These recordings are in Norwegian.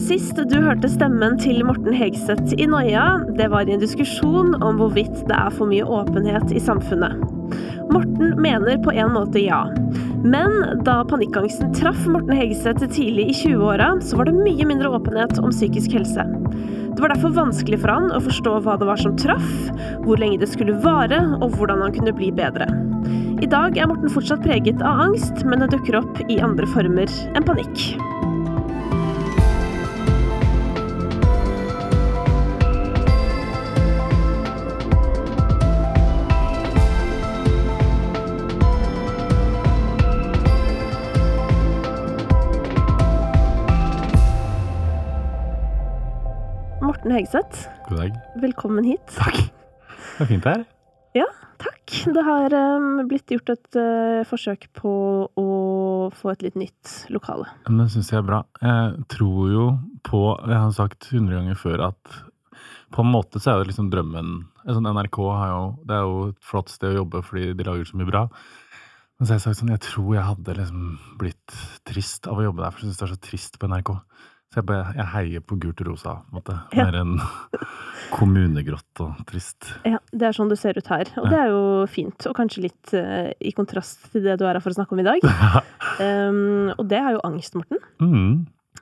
Sist du hørte stemmen til Morten Hegseth i Noia, det var i en diskusjon om hvorvidt det er for mye åpenhet i samfunnet. Morten mener på en måte ja. Men da panikkangsten traff Morten Hegseth tidlig i 20-åra, så var det mye mindre åpenhet om psykisk helse. Det var derfor vanskelig for han å forstå hva det var som traff, hvor lenge det skulle vare, og hvordan han kunne bli bedre. I dag er Morten fortsatt preget av angst, men det dukker opp i andre former enn panikk. Morten Hegseth, God dag. velkommen hit. Takk. Det er fint her. Ja, takk. Det har um, blitt gjort et uh, forsøk på å få et litt nytt lokale. Men det syns jeg er bra. Jeg tror jo på Jeg har sagt hundre ganger før at på en måte så er det liksom drømmen sånn NRK har jo, Det er jo et flott sted å jobbe fordi de lager så mye bra. Men så har jeg sagt sånn Jeg tror jeg hadde liksom blitt trist av å jobbe der, for jeg syns det er så trist på NRK. Så jeg, bare, jeg heier på gult og rosa, på en måte. Ja. Mer enn kommunegrått og trist. Ja, Det er sånn du ser ut her, og det er jo fint. Og kanskje litt uh, i kontrast til det du er her for å snakke om i dag. Um, og det er jo angst, Morten. Mm.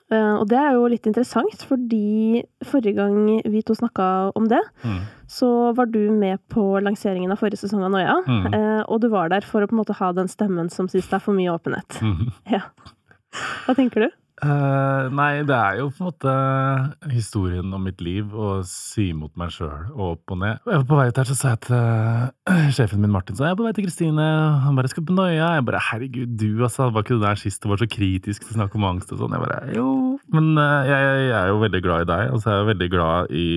Uh, og det er jo litt interessant, fordi forrige gang vi to snakka om det, Mm. så var du med på lanseringen av forrige sesong av Noia. Mm. Uh, og du var der for å på en måte ha den stemmen som syns det er for mye åpenhet. Mm. Ja. Hva tenker du? Eh, nei, det er jo på en måte historien om mitt liv å si mot meg sjøl og opp og ned. Jeg var på vei ut her, så sa jeg til uh, sjefen min Martin så jeg er på vei til Kristine. Han bare 'skal på Nøya'. Jeg bare 'herregud, du altså, var ikke du der sist og var så kritisk til å snakke om angst og sånn'? Jeg bare 'jo'. Men uh, jeg, jeg er jo veldig glad i deg, og så er jeg veldig glad i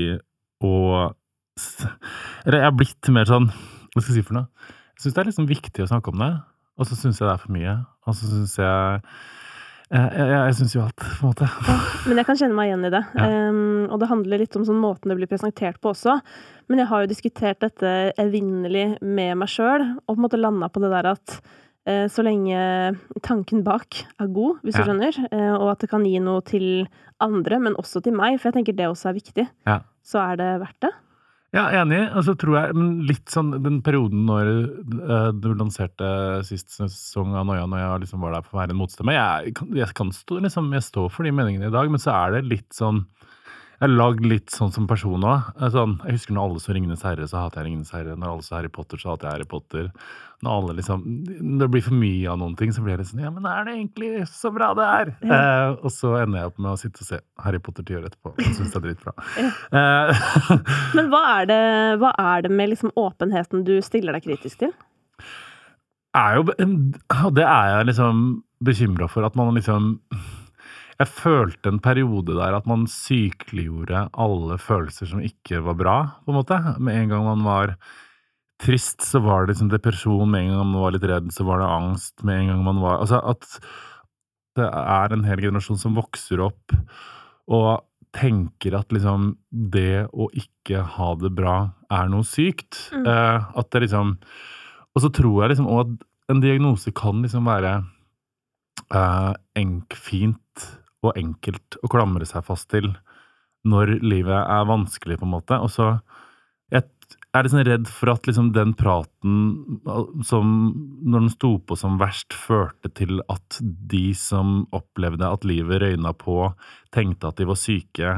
å Eller jeg har blitt mer sånn Hva skal jeg si for noe? Jeg syns det er liksom viktig å snakke om det, og så syns jeg det er for mye. Og så syns jeg jeg, jeg, jeg syns jo alt, på en måte. Men jeg kan kjenne meg igjen i det. Ja. Um, og det handler litt om sånn måten det blir presentert på også. Men jeg har jo diskutert dette evinnelig med meg sjøl, og på en måte landa på det der at eh, så lenge tanken bak er god, hvis Ja. du skjønner, eh, og at det kan gi noe til andre, men også til meg, for jeg tenker det også er viktig, Ja. så er det verdt det. Ja, enig. Og så tror jeg litt sånn den perioden når uh, du lanserte sist sesong av Noia, når jeg liksom var der for å være en motstemme Jeg jeg kan stå, liksom, jeg står for de meningene i dag, men så er det litt sånn Jeg har lagd litt sånn som person òg. Sånn, jeg husker når alle så Ringenes herre, så hater jeg Ringenes herre. Når alle så Harry Potter, så hater jeg Harry Potter. Når alle liksom Når det blir for mye av noen ting, så blir jeg litt sånn Ja, men er det egentlig så bra det er? Eh, og så ender jeg opp med å sitte og se Harry Potter ti år etterpå og synes det er dritbra. Eh, Men hva er det, hva er det med liksom åpenheten du stiller deg kritisk til? er jo det er jeg liksom bekymra for, at man liksom Jeg følte en periode der at man sykeliggjorde alle følelser som ikke var bra, på en måte. Med en gang man var trist, så var det liksom depresjon. Med en gang man var litt redd, så var det angst. Med en gang man var Altså at det er en hel generasjon som vokser opp og tenker at liksom det å ikke ha det bra er noe sykt. Mm. Eh, at det liksom Og så tror jeg liksom òg at en diagnose kan liksom være eh, enk, fint og enkelt å klamre seg fast til når livet er vanskelig, på en måte. Og så jeg er liksom redd for at liksom den praten som når den sto på som verst, førte til at de som opplevde at livet røyna på, tenkte at de var syke,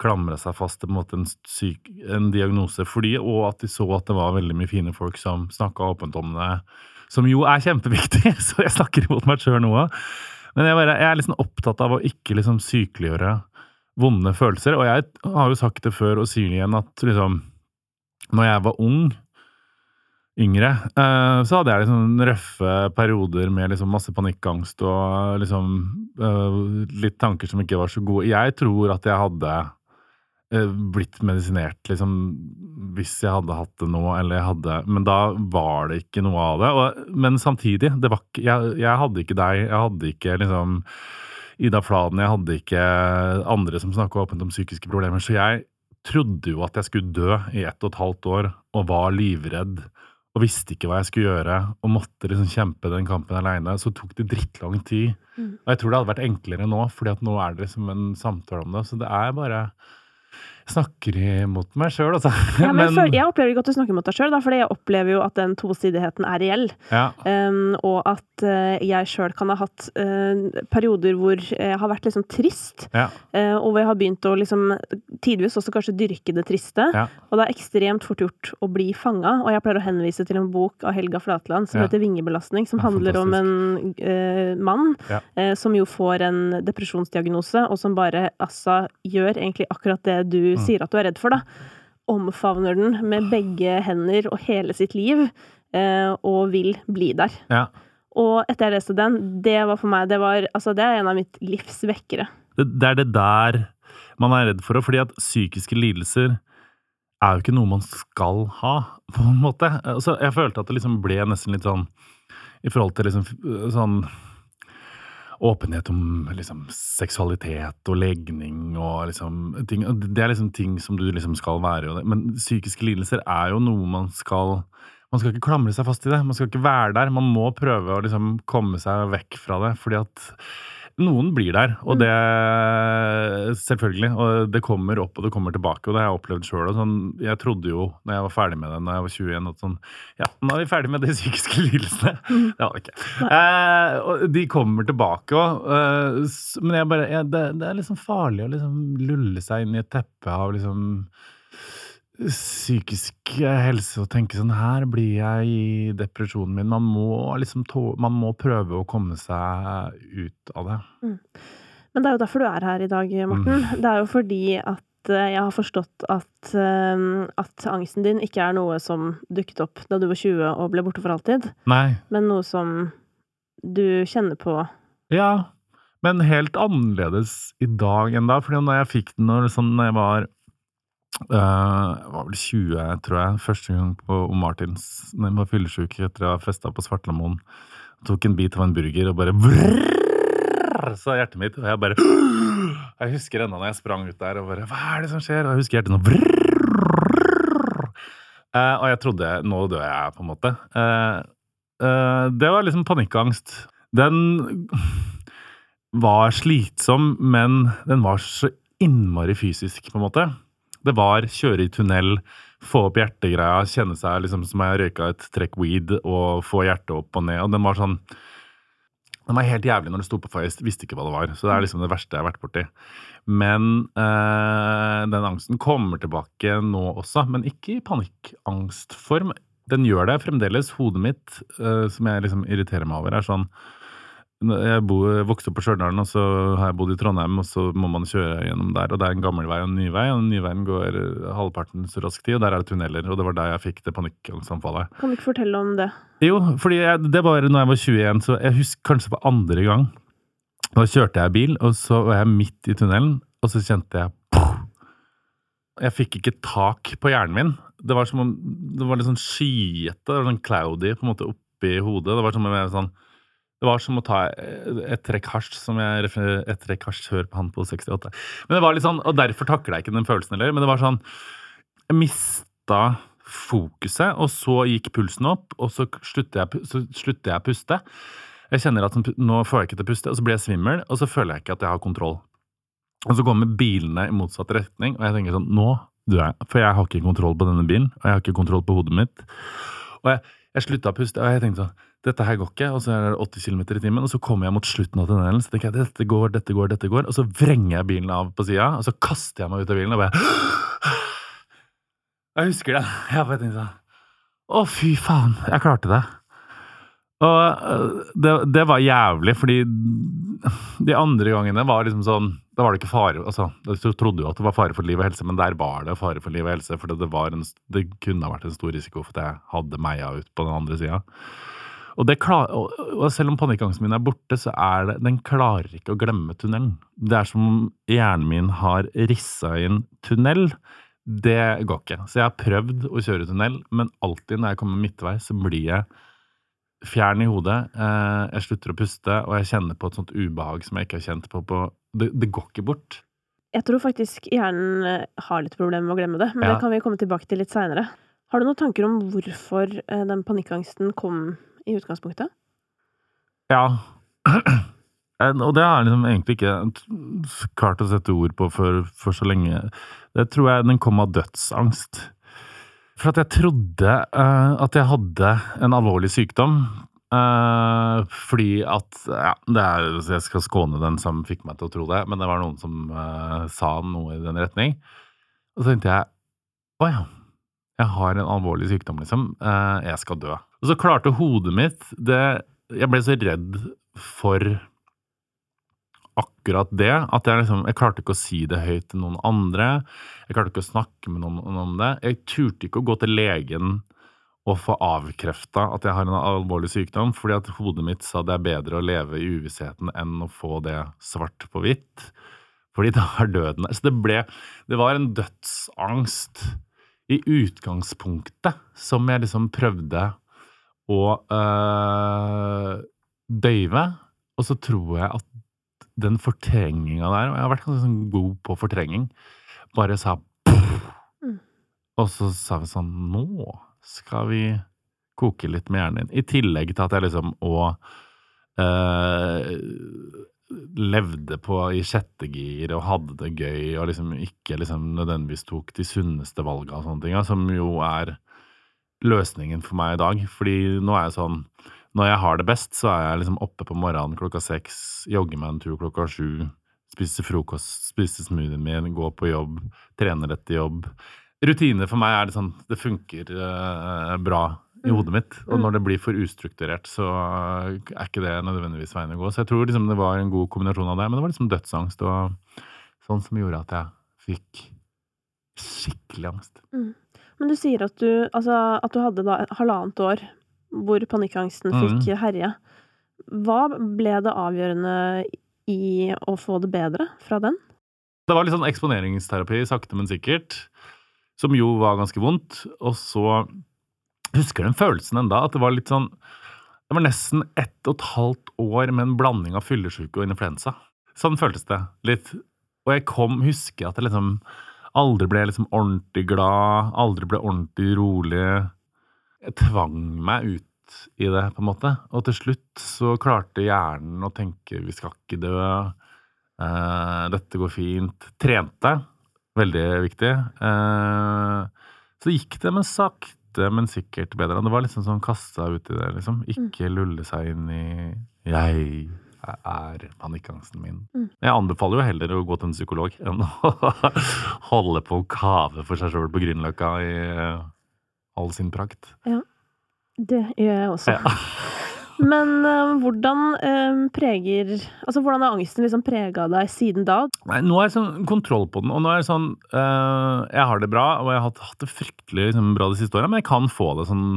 klamra seg fast til en måte en, syk, en diagnose fordi, og at de så at det var veldig mye fine folk som snakka åpent om det, som jo er kjempeviktig, så jeg snakker imot meg sjøl nå òg. Men jeg, bare, jeg er liksom opptatt av å ikke liksom sykeliggjøre vonde følelser, og jeg har jo sagt det før og sier det igjen at liksom når jeg var ung, yngre, eh, så hadde jeg liksom røffe perioder med liksom masse panikkangst og liksom eh, litt tanker som ikke var så gode. Jeg tror at jeg hadde eh, blitt medisinert, liksom, hvis jeg hadde hatt det nå, eller jeg hadde Men da var det ikke noe av det. Og, men samtidig, det var ikke jeg, jeg hadde ikke deg, jeg hadde ikke liksom Ida Fladen, jeg hadde ikke andre som snakka åpent om psykiske problemer, så jeg trodde jo at jeg skulle dø i ett og et halvt år, og var livredd og visste ikke hva jeg skulle gjøre, og måtte liksom kjempe den kampen aleine, så tok det drittlang tid. Mm. Og jeg tror det hadde vært enklere nå, fordi at nå er det liksom en samtale om det. Så det er bare snakker imot meg sjøl, altså. Ja, men jeg, føler, jeg opplever ikke at du snakker mot deg sjøl, fordi jeg opplever jo at den tosidigheten er reell. ja. Um, og at uh, jeg sjøl kan ha hatt uh, perioder hvor jeg har vært liksom trist, Ja. uh, og hvor jeg har begynt å liksom tidvis også kanskje dyrke det triste. Ja. Og det er ekstremt fort gjort å bli fanga, og jeg pleier å henvise til en bok av Helga Flatland som heter 'Vingebelastning', som handler om en mann som jo får en depresjonsdiagnose, og som bare altså gjør egentlig akkurat det du Mm. sier at du er redd for, da. Omfavner den med begge hender og hele sitt liv, eh, og vil bli der. ja. Og etter jeg leste den, det var for meg det, var, altså, det er en av mitt livs vekkere. Det, det er det der man er redd for, fordi at psykiske lidelser er jo ikke noe man skal ha, på en måte. Altså, jeg følte at det liksom ble nesten litt sånn i forhold til liksom sånn åpenhet om liksom seksualitet og legning og liksom ting Det er liksom ting som du liksom skal være. Men psykiske lidelser er jo noe man skal Man skal ikke klamre seg fast i det. Man skal ikke være der. Man må prøve å liksom komme seg vekk fra det, fordi at noen blir der, og det Selvfølgelig. Og det kommer opp, og det kommer tilbake, og det har jeg opplevd sjøl. Sånn, jeg trodde jo, når jeg var ferdig med det da jeg var 21, at sånn Ja, nå er vi ferdig med de psykiske lidelsene. Det var ikke. Eh, og de kommer tilbake òg, eh, men jeg bare jeg, det, det er liksom farlig å liksom lulle seg inn i et teppe av liksom psykisk helse og tenke sånn Her blir jeg i depresjonen min. Man må liksom man må prøve å komme seg ut av det. Men det er jo derfor du er her i dag, Morten. Det er jo fordi at eh, jeg har forstått at, eh, at angsten din ikke er noe som dukket opp da du var 20 og ble borte for alltid, Nei. men noe som du kjenner på Ja, men helt annerledes i dag enn da. Fordi når jeg fikk den når, sånn, når jeg var øh, jeg var vel 20, tror jeg, første gang på. Martins, når jeg var fyllesyk etter å ha festa på Svartlamoen. Tok en bit av en burger og bare vrrrr, sa hjertet mitt. Og jeg bare Jeg husker ennå når jeg sprang ut der og bare Hva er det som skjer? Og jeg husker hjertet nå. Eh, og jeg trodde Nå dør jeg, på en måte. Uh, uh, det var liksom panikkangst. Den var slitsom, men den var så innmari fysisk, på en måte. Det var kjøre i tunnel, få opp hjertegreia, kjenne seg liksom som jeg røyka et trekk weed og få hjertet opp og ned. Og den var sånn Den var helt jævlig når det sto på, for jeg visste ikke hva det var. Så det er liksom det verste jeg har vært borti. Men øh, den angsten kommer tilbake nå også, men ikke i panikkangstform. Den gjør det fremdeles. Hodet mitt, øh, som jeg liksom irriterer meg over, er sånn jeg bo, vokste opp på Stjørdal, og så har jeg bodd i Trondheim, og så må man kjøre gjennom der. Og det er en gammel vei og en ny vei, og den nye veien går eh, halvparten så rask tid, og der er det tunneler. Og det var der jeg fikk det panikkangstanfallet. Kan du ikke fortelle om det? Jo, fordi jeg, det var når jeg var 21, så jeg husker kanskje for andre gang. Da kjørte jeg bil, og så var jeg midt i tunnelen, og så kjente jeg! Jeg fikk ikke tak på hjernen min. Det var som om det var litt sånn skyete, sånn cloudy på en måte oppi hodet. Det var som om jeg sånn det var som å ta et trekk hasj, som jeg et trekk hasj hør på han på 68. Men det var litt sånn, Og derfor takla jeg ikke den følelsen heller. Men det var sånn Jeg mista fokuset, og så gikk pulsen opp, og så slutter jeg, så slutter jeg å puste. Jeg kjenner at sånn, nå får jeg ikke til å puste, og så blir jeg svimmel, og så føler jeg ikke at jeg har kontroll. Og så kommer bilene i motsatt retning, og jeg tenker sånn Nå dør jeg. For jeg har ikke kontroll på denne bilen, og jeg har ikke kontroll på hodet mitt. Og jeg, jeg slutta å puste, og jeg tenkte sånn Dette her går ikke. Og så er det 80 km i timen, og så kommer jeg mot slutten av tunnelen, så tenker jeg dette går, dette går, dette går. Og så vrenger jeg bilen av på sida, og så kaster jeg meg ut av bilen og bare Jeg husker det. Jeg bare tenkte sånn Å, fy faen. Jeg klarte det. Og øh, det, det var jævlig, fordi de andre gangene var liksom sånn Da var det ikke fare altså, Jeg trodde jo at det var fare for liv og helse, men der var det fare for liv og helse. For det, det kunne ha vært en stor risiko for at jeg hadde meia ut på den andre sida. Og, det klar, og, selv om panikkangsten min er borte, så er det Den klarer ikke å glemme tunnelen. Det er som om hjernen min har rissa inn tunnel. Det går ikke. Så jeg har prøvd å kjøre tunnel, men alltid når jeg kommer midtveis, så blir jeg fjern i hodet. Eh, jeg slutter å puste, og jeg kjenner på et sånt ubehag som jeg ikke har kjent på på Det, det går ikke bort. Jeg tror faktisk hjernen eh, har litt problemer med å glemme det, men Ja. det kan vi komme tilbake til litt seinere. Har du noen tanker om hvorfor eh, den panikkangsten kom i utgangspunktet? Ja. Og det har jeg liksom egentlig ikke klart å sette ord på for, for, så lenge. Det tror jeg den kom av dødsangst. For at jeg trodde uh, at jeg hadde en alvorlig sykdom. Uh, fordi at ja, er, Jeg skal skåne den som fikk meg til å tro det, men det var noen som uh, sa noe i den retning. Og så tenkte jeg å ja, jeg har en alvorlig sykdom, liksom. jeg skal dø. Og så klarte hodet mitt det Jeg ble så redd for akkurat det. At jeg liksom Jeg klarte ikke å si det høyt til noen andre. Jeg klarte ikke å snakke med noen om det. Jeg turte ikke å gå til legen og få avkrefta at jeg har en alvorlig sykdom, fordi at hodet mitt sa det er bedre å leve i uvissheten enn å få det svart på hvitt. Fordi da er døden der. Så det ble Det var en dødsangst i utgangspunktet som jeg liksom prøvde å øh, døyve. Og så tror jeg at den fortrenginga der Og jeg har vært ganske sånn god på fortrenging. Bare sa mm. Og så sa vi sånn Nå skal vi koke litt med hjernen din. I tillegg til at jeg liksom òg eh, levde på i sjette gir og hadde det gøy og liksom ikke liksom nødvendigvis tok de sunneste valga og sånne ting, som jo er løsningen for meg i dag. Fordi nå er jeg sånn når jeg har det best, så er jeg liksom oppe på morgenen klokka seks, jogger meg en tur klokka sju, spiser frokost, spiser smoothien min, går på jobb, trener etter jobb. Rutiner for meg er det sånn Det funker uh, bra i mm. hodet mitt. Og mm. når det blir for ustrukturert, så er ikke det nødvendigvis veien å gå. Så jeg tror liksom det var en god kombinasjon av det. Men det var liksom dødsangst og sånn som gjorde at jeg fikk skikkelig angst. Mm. Men du sier at du, altså, at du hadde da halvannet år hvor panikkangsten fikk mm. herje. Hva ble det avgjørende i å få det bedre fra den? Det var litt sånn eksponeringsterapi, sakte, men sikkert, som jo var ganske vondt. Og så husker den følelsen enda, at det var litt sånn Det var nesten ett og et halvt år med en blanding av fyllesyke og influensa. Sånn føltes det litt. Og jeg kom, husker at jeg liksom aldri ble jeg liksom ordentlig glad, aldri ble ordentlig rolig jeg tvang meg ut i det, på en måte. Og til slutt så klarte hjernen å tenke vi skal ikke dø, uh, dette går fint. Trente. Veldig viktig. Uh, så gikk det, men sakte, men sikkert bedre. Det var liksom sånn kasta ut i det, liksom. Ikke lulle seg inn i jeg er panikkangsten min. Mm. Jeg anbefaler jo heller å gå til en psykolog enn å holde på å kave for seg sjøl på Grünerløkka i all sin prakt. Ja. Det gjør jeg også. Ja. Men uh, hvordan uh, preger Altså, hvordan har angsten liksom prega deg siden da? Nei, nå har jeg sånn kontroll på den, og nå er det sånn uh, Jeg har det bra, og jeg har hatt, det fryktelig liksom, bra de siste åra, men jeg kan få det sånn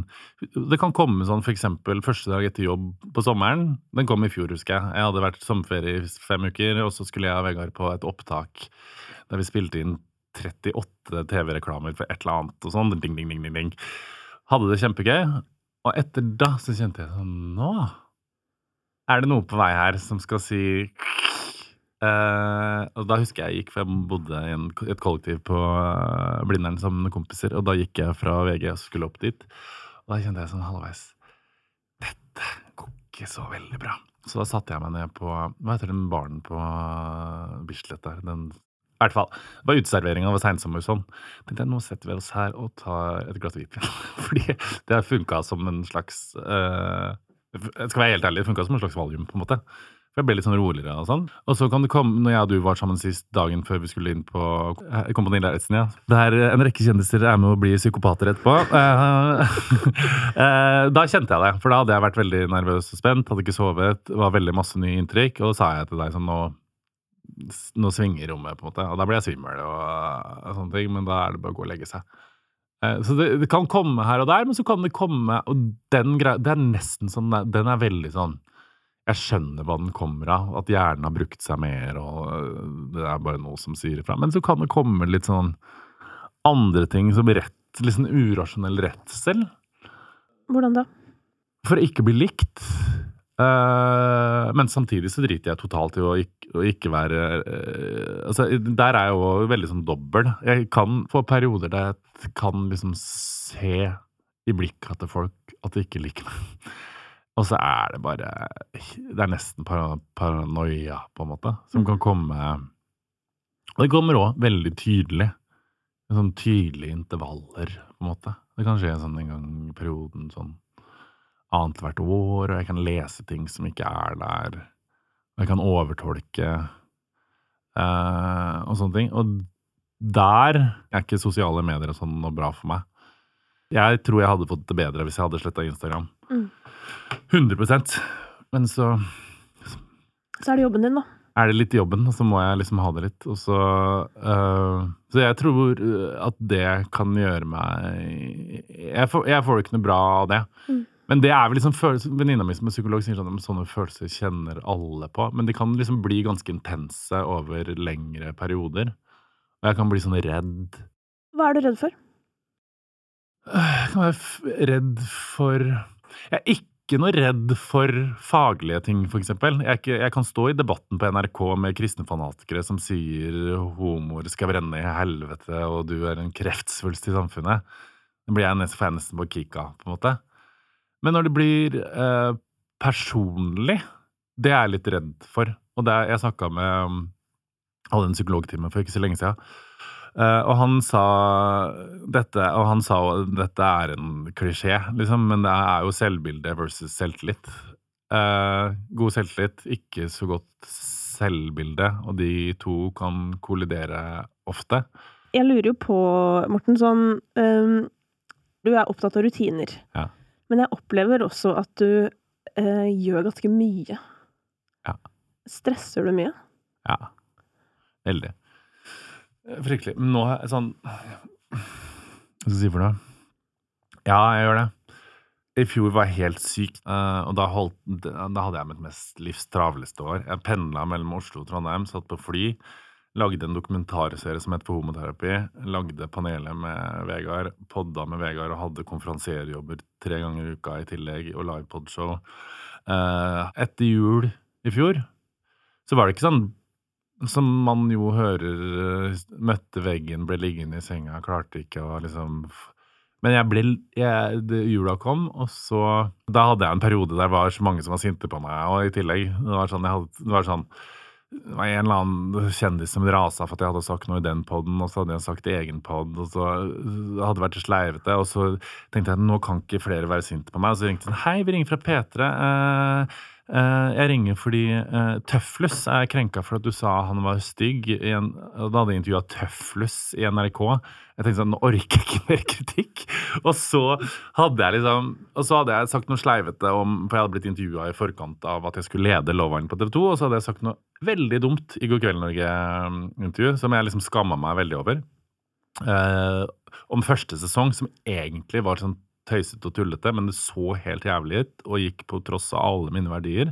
Det kan komme sånn for eksempel første dag etter jobb på sommeren. Den kom i fjor, husker jeg. Jeg hadde vært sommerferie i fem uker, og så skulle jeg og Vegard på et opptak der vi spilte inn 38 TV-reklamer for et eller annet og sånn. Ding, ding, ding, ding, ding. Hadde det kjempegøy. Og etter da så kjente jeg sånn Nå er det noe på vei her som skal si uh, Og da husker jeg jeg gikk, for jeg bodde i en, et kollektiv på uh, Blindern sammen med kompiser. Og da gikk jeg fra VG og skulle opp dit. Og da kjente jeg sånn halvveis Dette går ikke så veldig bra. Så da satte jeg meg ned på Hva heter den baren på Bislett der? Den i hvert fall. Det var uteservering av seinsommer sånn. Tenkte jeg, nå setter vi oss her og tar et glass hvitvin. Fordi det har funka som en slags uh, Jeg skal være helt ærlig, det funka som en slags valium, på en måte. For jeg ble litt sånn roligere og sånn. Og så kan det komme, når jeg og du var sammen sist dagen før vi skulle inn på eh, Kompani Lauritzen, ja. Der en rekke kjendiser er med å bli psykopater etterpå. Uh, uh, da kjente jeg det, for da hadde jeg vært veldig nervøs og spent, hadde ikke sovet, var veldig masse nye inntrykk, og da sa jeg til deg sånn nå nå svinger rommet, på en måte. Og da blir jeg svimmel og, og, sånne ting, men da er det bare å gå og legge seg. Eh, så det, det, kan komme her og der, men så kan det komme Og den greia Det er nesten sånn Den er veldig sånn Jeg skjønner hva den kommer av, at hjernen har brukt seg mer, og det er bare noe som sier ifra. Men så kan det komme litt sånn andre ting som rett Litt sånn urasjonell redsel. Hvordan da? For å ikke bli likt. Eh, men samtidig så driter jeg totalt i å ikke, å ikke være eh, Altså, der er jeg jo veldig sånn dobbel. Jeg kan få perioder der jeg kan liksom se i blikket til folk at de ikke liker meg. Og så er det bare Det er nesten para- paranoia, på en måte, som kan komme Og det kommer òg veldig tydelig. Sånn tydelige intervaller, på en måte. Det kan skje sånn en gang i perioden, sånn annethvert år, og jeg kan lese ting som ikke er der. Og jeg kan overtolke uh, og sånne ting. Og der er ikke sosiale medier og sånn noe bra for meg. Jeg tror jeg hadde fått det bedre hvis jeg hadde sletta Instagram. Mm. 100 Men så Så er det jobben din, da. er det litt jobben, og så må jeg liksom ha det litt. Og så uh, Så jeg tror øh, at det kan gjøre meg Jeg får, jeg får ikke noe bra av det. Mm. Men det er vel liksom følelser Venninna mi som er psykolog sier sånn at sånne følelser kjenner alle på. Men de kan liksom bli ganske intense over lengre perioder. Og jeg kan bli sånn redd. Hva er du redd for? Jeg kan være redd for Jeg er ikke noe redd for faglige ting, for eksempel. Jeg, ikke, jeg kan stå i debatten på NRK med kristne fanatikere som sier homoer skal brenne i helvete, og du er en kreftsvulst i samfunnet. Da blir jeg nesten, får jeg nesten på kika, på en måte. Men når det blir eh, personlig, det er jeg litt redd for. Og er, jeg snakka med um, Hadde en psykologtime for ikke så lenge siden. Eh, og han sa dette, og han sa at dette er en klisjé, liksom, men det er jo selvbilde versus selvtillit. Eh, god selvtillit, ikke så godt selvbilde, og de to kan kollidere ofte. Jeg lurer jo på, Morten, sånn um, Du er opptatt av rutiner. Ja. Men jeg opplever også at du eh, gjør ganske mye. Ja. Stresser du mye? Ja. Veldig. Eh, Fryktelig. Men nå er jeg sånn Hva skal jeg si for noe? Ja, jeg gjør det. I fjor var jeg helt syk, eh, og da, holdt, da hadde jeg mitt mest livs travleste år. Jeg pendla mellom Oslo og Trondheim, satt på fly, lagde en dokumentarserie som het For homoterapi, lagde panelet med Vegard, podda med Vegard og hadde konferansierjobber tre ganger i uka i tillegg, og livepodshow. Eh, Etter jul i fjor så var det ikke sånn som man jo hører eh, Møtte veggen, ble liggende i senga, klarte ikke å liksom Men jeg ble jeg, Jula kom, og så Da hadde jeg en periode der det var så mange som var sinte på meg, og i tillegg Det var sånn, jeg hadde, det var sånn det var en eller annen kjendis som rasa for at jeg hadde sagt noe i den poden, og så hadde jeg sagt i egen pod, og så det hadde vært sleivete, og så tenkte jeg nå kan ikke flere være sinte på meg, og så ringte hun hei, vi ringer fra P3. Eh, eh, jeg ringer fordi eh, Tøflus er krenka for at du sa han var stygg. En, da hadde jeg intervjua Tøflus i NRK. Jeg tenkte sånn, nå orker jeg ikke mer kritikk. Og så hadde jeg liksom Og så hadde jeg sagt noe sleivete om For jeg hadde blitt intervjua i forkant av at jeg skulle lede Loveren på TV 2, og så hadde jeg sagt noe veldig dumt i God kveld Norge-intervju, som jeg liksom skamma meg veldig over. Eh, om første sesong, som egentlig var sånn tøysete og tullete, men det så helt jævlig ut, og gikk på tross av alle mine verdier.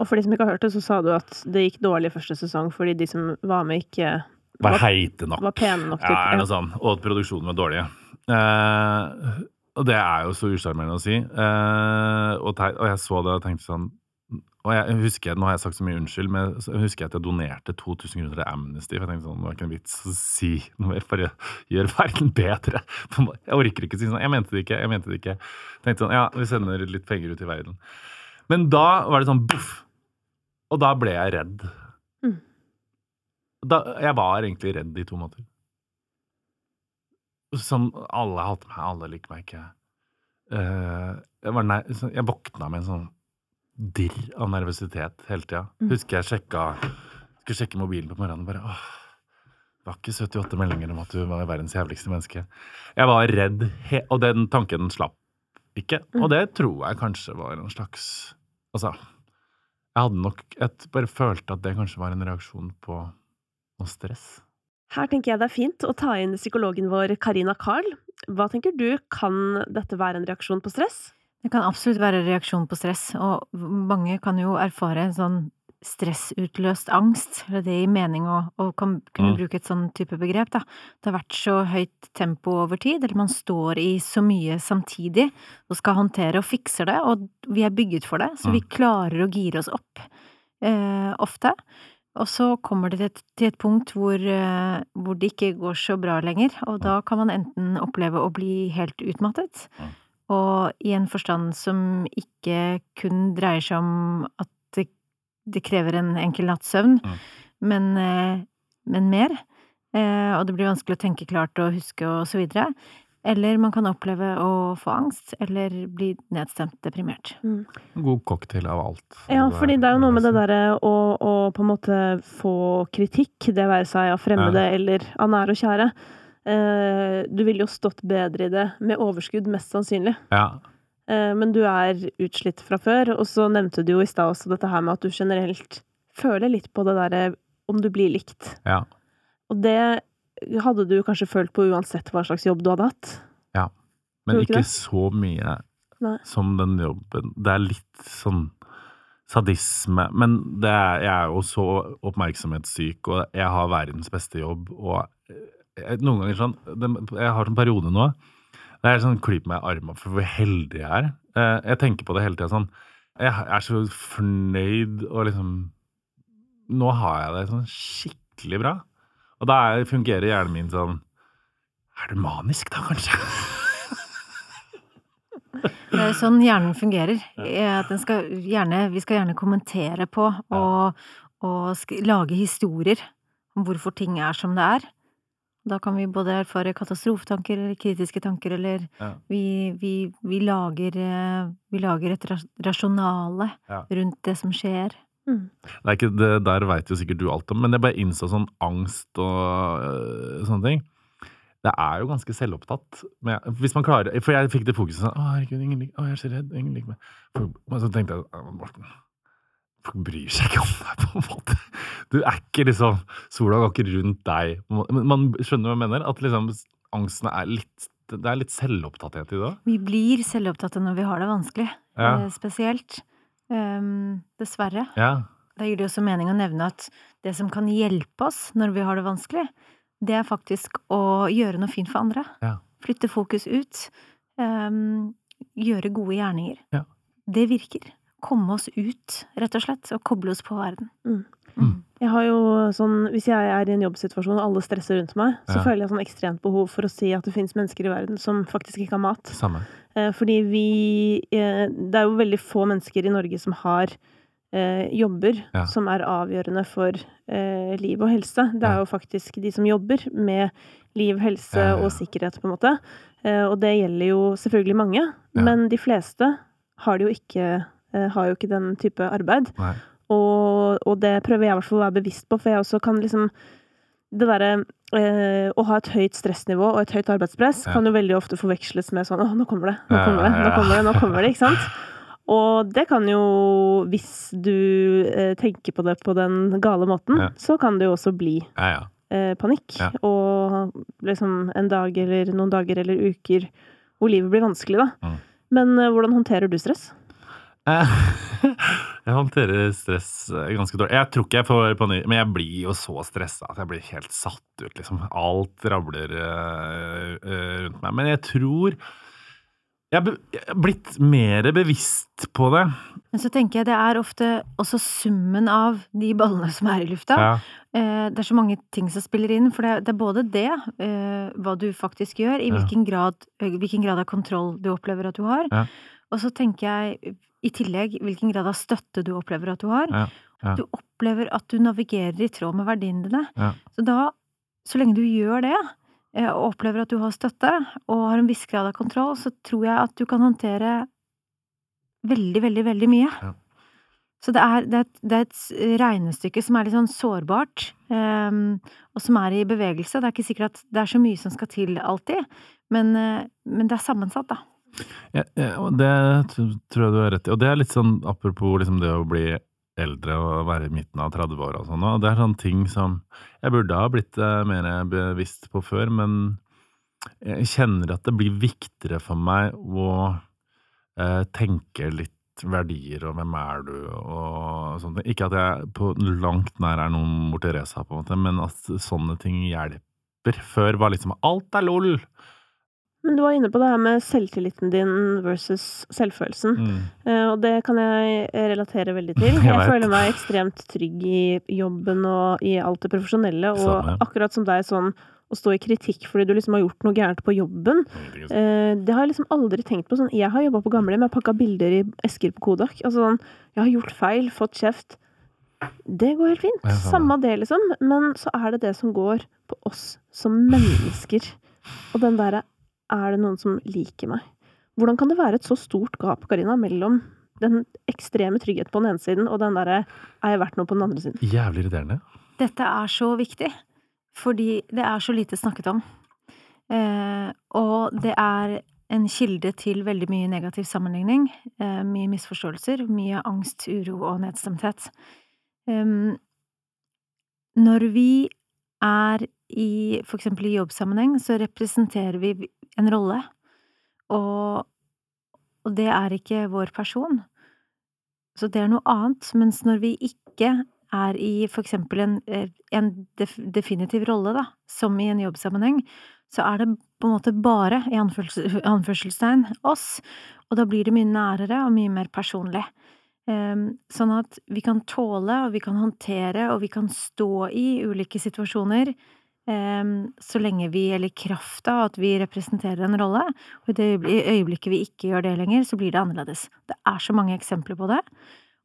Og for de som ikke har hørt det, så sa du at det gikk dårlig første sesong fordi de som var med, ikke Var heite nok. var pene nok. Ja, Typ. er noe sånn. Og at produksjonen var dårlig. Eh, og det er jo så usjarmerende å si. Eh, og, og jeg så det og tenkte sånn Og jeg husker, nå har jeg sagt så mye unnskyld, men jeg husker at jeg donerte 2000 kroner til Amnesty. For jeg tenkte sånn, det var ikke en vits å si noe mer, bare gjør verden bedre. Jeg orker ikke si sånn, jeg mente det ikke, jeg mente det ikke. Tenkte sånn, ja, vi sender litt penger ut i verden. Men da var det sånn, boff! Og da ble jeg redd. Mm. Da, jeg var egentlig redd i to måter. Sånn, alle hater meg, alle liker meg ikke. Eh, jeg, var nær, jeg våkna med en sånn dirr av nervøsitet hele tida. Mm. Husker jeg sjekka Skulle sjekke mobilen på morgenen og bare åh, det var ikke 78 meldinger om at du var verdens jævligste menneske. Jeg var redd, og den tanken slapp ikke. Mm. Og det tror jeg kanskje var en slags Altså, jeg hadde nok Jeg bare følte at det kanskje var en reaksjon på noe stress. Her tenker jeg det er fint å ta inn psykologen vår Karina Carl. Hva tenker du, kan dette være en reaksjon på stress? Det kan absolutt være reaksjon på stress, og mange kan jo erfare en sånn stressutløst angst, eller det gir mening å, å kan, kunne Mm. bruke et sånn type begrep, da. Det har vært så høyt tempo over tid, eller man står i så mye samtidig og skal håndtere og fikser det, og vi er bygget for det, så vi Mm. klarer å gire oss opp, eh, ofte. Og så kommer det til et, til et punkt hvor, eh, hvor det ikke går så bra lenger, og da kan man enten oppleve å bli helt utmattet, Mm. Og i en forstand som ikke kun dreier seg om at det, det krever en enkel natts søvn, Mm. men, eh, men mer. Eh, og det blir vanskelig å tenke klart og huske og så videre. Eller man kan oppleve å få angst, eller bli nedstemt deprimert. En god cocktail av alt. Ja, fordi det er jo noe med det derre å, å på en måte få kritikk, det være seg av fremmede eller av nære og kjære. Eh, du ville jo stått bedre i det med overskudd, mest sannsynlig. Ja. Eh, men du er utslitt fra før, og så nevnte du jo i stad også dette her med at du generelt føler litt på det derre om du blir likt. ja. Og det hadde du kanskje følt på uansett hva slags jobb du hadde hatt. Ja, Men ikke ikke så mye Nei. som den jobben. Det er litt sånn sadisme. Men det er, jeg er jo så oppmerksomhetssyk, og jeg har verdens beste jobb, og eh, noen ganger sånn Jeg har sånn periode nå der jeg sånn klyper meg i armen for hvor heldig jeg er. Eh, Jeg tenker på det hele tida sånn Jeg er så fornøyd og liksom Nå har jeg det sånn skikkelig bra. Og da er, fungerer hjernen min sånn Er du manisk, da, kanskje? Det er sånn hjernen fungerer. den skal gjerne, vi skal gjerne kommentere på og, og lage historier om hvorfor ting er som det er. Da kan vi både erfare katastrofetanker eller kritiske tanker, eller Ja. vi, vi, vi, lager, eh, vi lager et rasjonale Ja. rundt det som skjer. Mm. Det er ikke, det der veit jo sikkert du alt om, men jeg bare innså sånn angst og øh, sånne ting. Det er jo ganske selvopptatt. Men jeg, hvis man klarer For jeg fikk det fokuset sånn Å, herregud, ingen liker Å, jeg er så redd. Ingen liker meg. Men så tenkte jeg «Ja, Morten, bryr seg ikke om deg, på en måte. Du er ikke liksom Sola går ikke rundt deg. Men Man skjønner hva jeg mener? At liksom angsten er litt Det er litt selvopptatthet i det. Vi blir selvopptatte når vi har det vanskelig, Ja. eh, spesielt. Um, dessverre. Ja. Da gir det også mening å nevne at det som kan hjelpe oss når vi har det vanskelig, det er faktisk å gjøre noe fint for andre. Ja. Flytte fokus ut. Um, gjøre gode gjerninger. Ja. Det virker. Komme oss ut, rett og slett, og koble oss på verden. Mm. Mm. Jeg har jo sånn, Hvis jeg er i en jobbsituasjon og alle stresser rundt meg, så Ja. føler jeg sånn ekstremt behov for å si at det finnes mennesker i verden som faktisk ikke har mat. Samme. Eh, Fordi vi eh, Det er jo veldig få mennesker i Norge som har eh, jobber Ja. som er avgjørende for eh, liv og helse. Det er Ja. jo faktisk de som jobber med liv, helse Ja, ja, ja. og sikkerhet, på en måte. Eh, og det gjelder jo selvfølgelig mange, Ja. men de fleste har, det jo ikke, har jo ikke den type arbeid. Og, og det prøver jeg i hvert fall å være bevisst på, for jeg også kan liksom Det derre eh, å ha et høyt stressnivå og et høyt arbeidspress Ja. kan jo veldig ofte forveksles med sånn Å, nå kommer det, nå kommer det, nå kommer det, nå kommer det, ikke sant? Og det kan jo, hvis du eh, tenker på det på den gale måten, Ja. så kan det jo også bli Ja, ja. eh, panikk. Og liksom en dag eller noen dager eller uker hvor livet blir vanskelig, da. Mm. Men eh, hvordan håndterer du stress? Jeg håndterer stress eh, ganske dårlig. Jeg tror ikke jeg får panikk, men jeg blir jo så stressa at jeg blir helt satt ut, liksom. Alt rabler eh, eh, rundt meg. Men jeg tror jeg er blitt mer bevisst på det. Men så tenker jeg det er ofte også summen av de ballene som er i lufta. Ja. Det er så mange ting som spiller inn, for det, er både det, hva du faktisk gjør, i hvilken grad, hvilken grad av kontroll du opplever at du har, Ja. Og så tenker jeg i tillegg hvilken grad av støtte du opplever at du har. Ja, ja. Du opplever at du navigerer i tråd med verdiene dine. Ja. Så da, så lenge du gjør det, eh, og opplever at du har støtte, og har en viss grad av kontroll, så tror jeg at du kan håndtere veldig, veldig, veldig mye. Ja. Så det er, det, er et, det er et regnestykke som er litt sånn sårbart, um, og som er i bevegelse. Det er ikke sikkert at det er så mye som skal til alltid, men, eh, men det er sammensatt, da. Ja, det tror jeg du har rett i. Og det er litt sånn apropos liksom det å bli eldre og være i midten av 30-åra og sånn. Og det er sånne ting som jeg burde ha blitt eh, mer bevisst på før, men jeg kjenner at det blir viktigere for meg å eh, tenke litt verdier og hvem er du og sånne ting. Ikke at jeg på langt nær er noen mor Teresa, på en måte, men at sånne ting hjelper. Før var liksom alt er lol. Men du var inne på det her med selvtilliten din versus selvfølelsen. Mm. Uh, Og det kan jeg relatere veldig til. Jeg Jeg føler meg ekstremt trygg i jobben og i alt det profesjonelle, og Samme. akkurat som deg, sånn å stå i kritikk fordi du liksom har gjort noe gærent på jobben. Eh, Det har jeg liksom aldri tenkt på sånn. Jeg har jobba på gamlehjem, jeg har pakka bilder i esker på Kodak. Altså sånn, jeg har gjort feil, fått kjeft. Det går helt fint. Samme det, liksom. Men så er det det som går på oss som mennesker. Og den derre Er det noen som liker meg? Hvordan kan det være et så stort gap, Karina, mellom den ekstreme tryggheten på den ene siden og den derre Er jeg verdt noe på den andre siden? Jævlig irriterende. Dette er så viktig, fordi det er så lite snakket om. Eh, og det er en kilde til veldig mye negativ sammenligning, eh, mye misforståelser, mye angst, uro og nedstemthet. Em, når vi er i for eksempel i jobbsammenheng, så representerer vi en rolle, og, og det er ikke vår person. Så det er noe annet, mens når vi ikke er i for eksempel en, en definitiv rolle, da, som i en jobbsammenheng, så er det på en måte bare, i anførsel, anførselstegn, oss, og da blir det mye nærere og mye mer personlig. Sånn at vi kan tåle, og vi kan håndtere, og vi kan stå i ulike situasjoner, så lenge vi, eller krafta, at vi representerer en rolle, og i øyeblikket vi ikke gjør det lenger, så blir det annerledes. Det er så mange eksempler på det.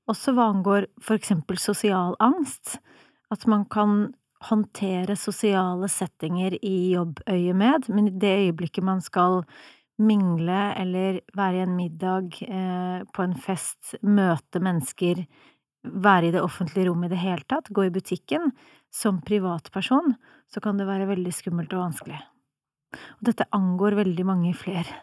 Også hva angår for eksempel sosial angst, at man kan håndtere sosiale settinger i jobbøyemed, men i det øyeblikket man skal mingle eller være i en middag, eh, på en fest, møte mennesker, være i det offentlige rom i det hele tatt, gå i butikken, som privatperson, så kan det være veldig skummelt og vanskelig. Og dette angår veldig mange flere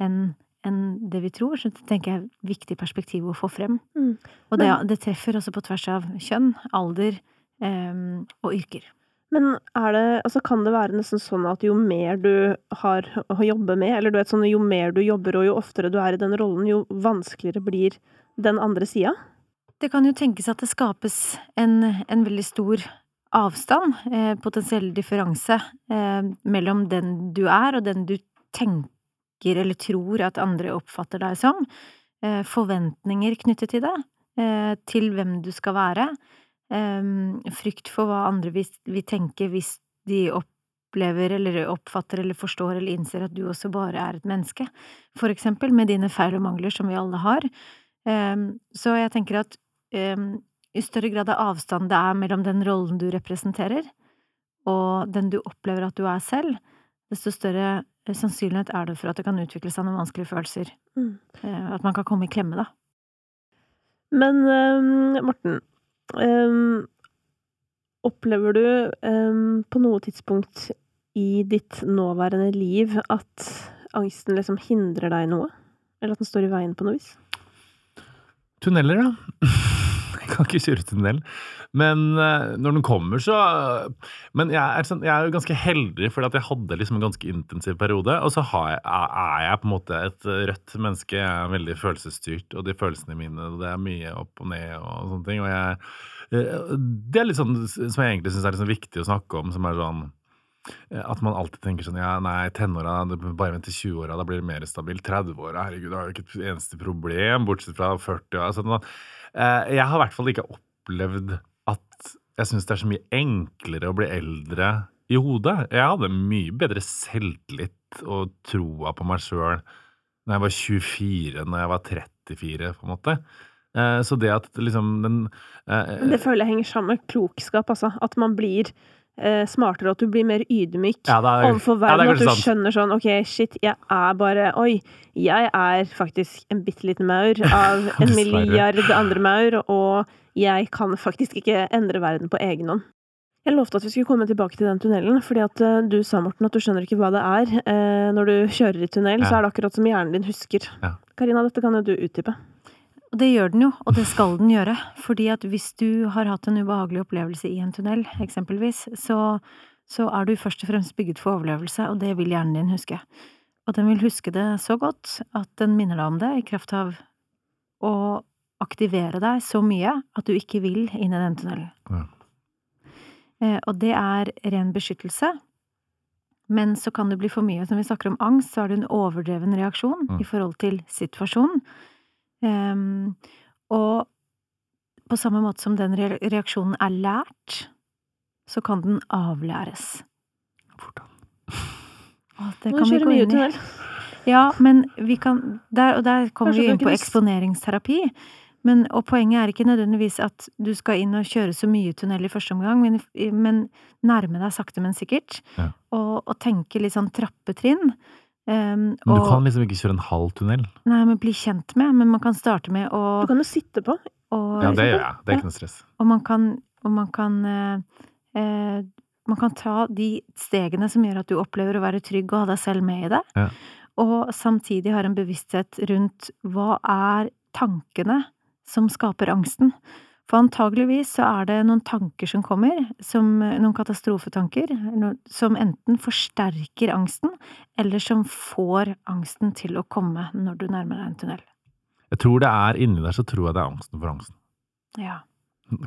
enn enn det vi tror, så det tenker jeg er et viktig perspektiv å få frem. Mm. Og det, det treffer også på tvers av kjønn, alder em, og yrker. Men er det, altså kan det være nesten sånn at jo mer du har å jobbe med, eller du vet sånn jo mer du jobber og jo oftere du er i den rollen, jo vanskeligere blir den andre sida? Det kan jo tenkes at det skapes en, en veldig stor avstand, eh, potensiell differanse, eh, mellom den du er og den du tenker eller tror at andre oppfatter deg som. Eh, forventninger knyttet til det, eh, til hvem du skal være. Eh, frykt for hva andre vil, vil tenke hvis de opplever eller oppfatter eller forstår eller innser at du også bare er et menneske. For eksempel med dine feil og mangler som vi alle har. Eh, så jeg tenker at i større grad av avstand det er mellom den rollen du representerer, og den du opplever at du er selv, desto større eh, sannsynlighet er det for at det kan utvikle seg noen vanskelige følelser. Mm. Eh, At man kan komme i klemme, da. Men øhm, Morten, øhm, opplever du øhm, på noe tidspunkt i ditt nåværende liv at angsten liksom hindrer deg i noe? Eller at den står i veien på noe vis? Tunneler, da. Kan ikke kjøre tunnel. Men eh, når den kommer, så Men jeg er, sånn, jeg er jo ganske heldig, fordi jeg hadde liksom en ganske intensiv periode. Og så jeg, er jeg på en måte et rødt menneske. Jeg er veldig følelsesstyrt, og de følelsene mine Det er mye opp og ned og sånne ting. Og jeg eh, Det er litt sånn som jeg egentlig syns er sånn viktig å snakke om, som er sånn eh, at man alltid tenker sånn Ja, nei, tenåra, bare vent til 20-åra, da blir det mer stabilt. 30-åra, herregud, da har jo ikke et eneste problem, bortsett fra 40-åra. Altså, eh, jeg har i hvert fall ikke opplevd at jeg syns det er så mye enklere å bli eldre i hodet. Jeg hadde mye bedre selvtillit og troa på meg sjøl når jeg var 24 når jeg var 34, på en måte. Eh, Så det at liksom den eh, det føler jeg henger sammen med klokskap, altså. At man blir eh, smartere, at du blir mer ydmyk ja, er- overfor verden. Ja, at du sant. skjønner sånn ok, shit, jeg er bare Oi, jeg er faktisk en bitte liten maur av en milliard andre maur, og jeg kan faktisk ikke endre verden på egen hånd. Jeg lovte at vi skulle komme tilbake til den tunnelen, fordi at eh, du sa, Morten, at du skjønner ikke hva det er. Eh, når du kjører i tunnel, så er det akkurat som hjernen din husker. Ja. Karina, dette kan jo du utdype. Og det gjør den jo, og det skal den gjøre. Fordi at hvis du har hatt en ubehagelig opplevelse i en tunnel, eksempelvis, så, så er du først og fremst bygget for overlevelse, og det vil hjernen din huske. Og den vil huske det så godt at den minner deg om det i kraft av å aktivere deg så mye at du ikke vil inn i den tunnelen. Ja. Eh, og det er ren beskyttelse. Men så kan det bli for mye. Når vi snakker om angst, så er det en overdreven reaksjon Mm. i forhold til situasjonen. Ehm, og på samme måte som den reaksjonen er lært, så kan den avlæres. Hvordan? nå det kan du vi gå mye inn i. tunnel? Ja, men vi kan der, Og der kommer Kanskje vi inn på eksponeringsterapi. Men, og poenget er ikke nødvendigvis at du skal inn og kjøre så mye tunnel i første omgang, men, men nærme deg sakte, men sikkert. Ja. Og, og tenke litt sånn trappetrinn. Um, Men du og, kan liksom ikke kjøre en halv tunnel. Nei, men bli kjent med. Men man kan starte med å Du kan jo sitte på. og, Ja, det gjør jeg. Det er ikke noe stress. og man kan, og man kan eh, eh, Man kan ta de stegene som gjør at du opplever å være trygg og ha deg selv med i det. Ja. Og samtidig har en bevissthet rundt hva er tankene som skaper angsten. For antageligvis så er det noen tanker som kommer, som, noen katastrofetanker, som enten forsterker angsten, eller som får angsten til å komme når du nærmer deg en tunnel. Jeg tror det er inni der, så tror jeg det er angsten for angsten. Ja.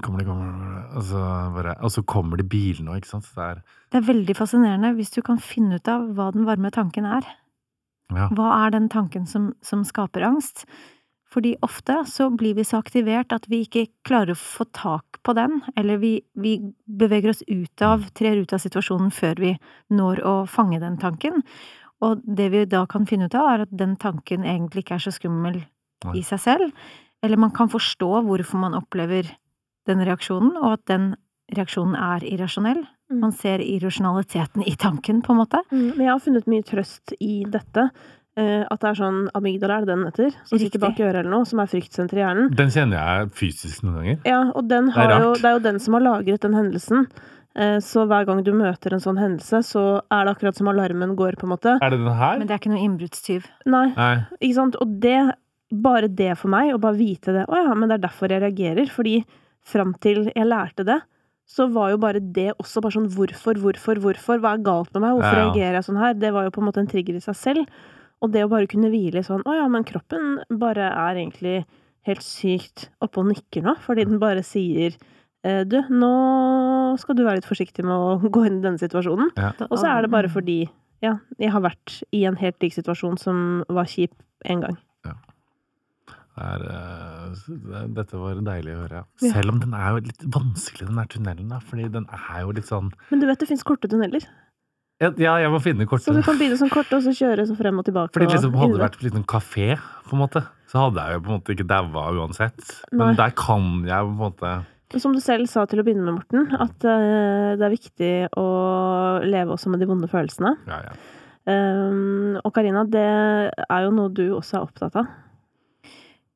Kommer det, kommer det, og så, bare, og så kommer det bilene òg, ikke sant. Det er, Det er veldig fascinerende hvis du kan finne ut av hva den varme tanken er. ja. Hva er den tanken som, som skaper angst? Fordi ofte så blir vi så aktivert at vi ikke klarer å få tak på den, eller vi, vi beveger oss ut av, trer ut av situasjonen før vi når å fange den tanken. Og det vi da kan finne ut av, er at den tanken egentlig ikke er så skummel i seg selv. Eller man kan forstå hvorfor man opplever den reaksjonen, og at den reaksjonen er irrasjonell. Mm. Man ser irrasjonaliteten i tanken, på en måte. Mm, Men jeg har funnet mye trøst i dette. Eh, at det er sånn amygdala, er det den heter? Som Riktig. sitter bak øret eller noe, som er fryktsenteret i hjernen. Den kjenner jeg fysisk noen ganger. Ja, og den er jo, det er jo den som har lagret den hendelsen. Eh, Så hver gang du møter en sånn hendelse, så er det akkurat som alarmen går, på en måte. Er det den her? Men det er ikke noe innbruddstyv. Nei, Nei. ikke sant? Og det, bare det for meg, å bare vite det, å ja, men det er derfor jeg reagerer, fordi fram til jeg lærte det, så var jo bare det også bare sånn hvorfor, hvorfor, hvorfor, hva er galt med meg, hvorfor Ja. reagerer jeg sånn her? Det var jo på en måte en trigger i seg selv. Og det å bare kunne hvile sånn, å ja, men kroppen bare er egentlig helt sykt oppe og nikker nå, fordi den bare sier eh, du, nå skal du være litt forsiktig med å gå inn i denne situasjonen. Og så er det bare fordi, ja, jeg har vært i en helt lik situasjon som var kjip en gang. Det er, eh, dette var deilig å høre. Ja. Selv om den er jo litt vanskelig, den der tunnelen, da. Fordi den er jo litt sånn Men du vet det fins korte tunneler, Ja, jeg må finne kortet. så du kan begynne som kort, og så kjøre så frem og tilbake. Fordi liksom, hadde det vært en liten kafé, på en måte, så hadde jeg jo på en måte ikke daua uansett. Nei. Men der kan jeg på en måte Som du selv sa til å begynne med, Morten, at uh, det er viktig å leve også med de vonde følelsene. Ja, ja. Um, og Karina, det er jo noe du også er opptatt av.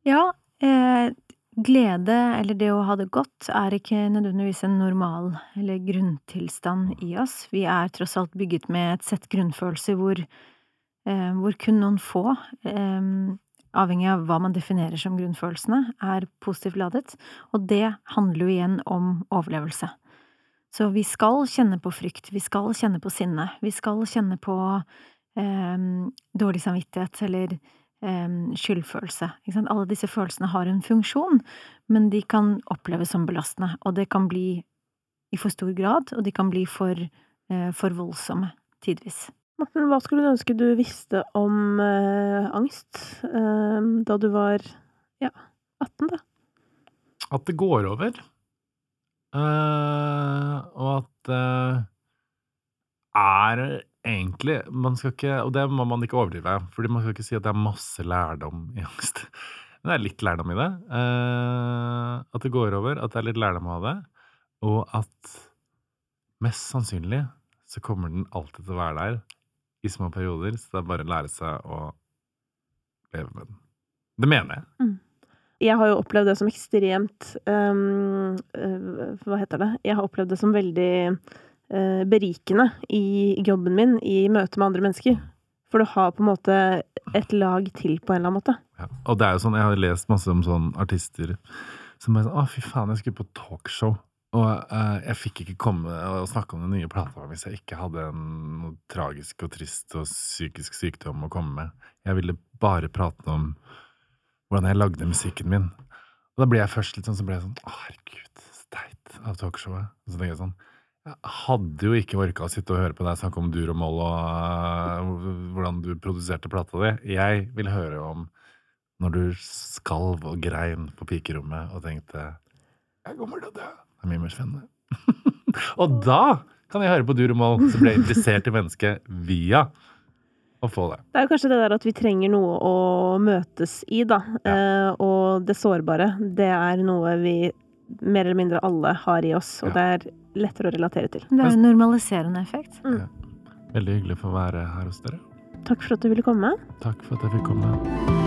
Ja, eh, glede, eller det å ha det godt, er ikke nødvendigvis en normal eller grunntilstand i oss. Vi er tross alt bygget med et sett grunnfølelser hvor, eh, hvor kun noen få, eh, avhengig av hva man definerer som grunnfølelsene, er positivt ladet. Og det handler jo igjen om overlevelse. Så vi skal kjenne på frykt, vi skal kjenne på sinne, vi skal kjenne på eh, dårlig samvittighet eller skyldfølelse. Ikke sant? Alle disse følelsene har en funksjon, men de kan oppleves som belastende, og det kan bli i for stor grad, og de kan bli for, eh, for voldsomme tidvis. Morten, hva skulle du ønske du visste om eh, angst eh, da du var ja, 18, da? At det går over. Eh, og at det er egentlig ikke Og det må man ikke overdrive, Fordi man skal ikke si at det er masse lærdom i angst. Men det er litt lærdom i det. Eh, at det går over, at det er litt lærdom av det. Og at mest sannsynlig så kommer den alltid til å være der i små perioder. Så det er bare å lære seg å leve med den. Det mener jeg. Jeg har jo opplevd det som ekstremt um, Hva heter det? Jeg har opplevd det som veldig berikende i jobben min, i møte med andre mennesker. For du har på en måte et lag til på en eller annen måte. Ja. Og det er jo sånn, jeg har lest masse om sånne artister som bare sånn Å, fy faen, jeg skulle på talkshow. Og uh, jeg fikk ikke komme og snakke om den nye plata hvis jeg ikke hadde noe tragisk og trist og psykisk sykdom å komme med. Jeg ville bare prate om hvordan jeg lagde musikken min. Og da ble jeg først litt sånn, så ble jeg sånn Å, herregud, så teit av talkshowet. Og så tenker jeg sånn Jeg hadde jo ikke orka å sitte og høre på deg snakke om dur og moll og uh, hvordan du produserte plata di. Jeg vil høre om når du skalv og grein på pikerommet og tenkte Jeg kommer til å dø. Det er mye mer spennende. og da kan jeg høre på dur og moll, så jeg interessert i mennesket via å få det. Det er jo kanskje det der at vi trenger noe å møtes i, da. Eh, og det sårbare, det er noe vi mer eller mindre alle har i oss, og Ja. det er lettere å relatere til. Det er en normaliserende effekt. Veldig hyggelig å få være her hos dere. Takk for at du ville komme. Takk for at jeg fikk komme.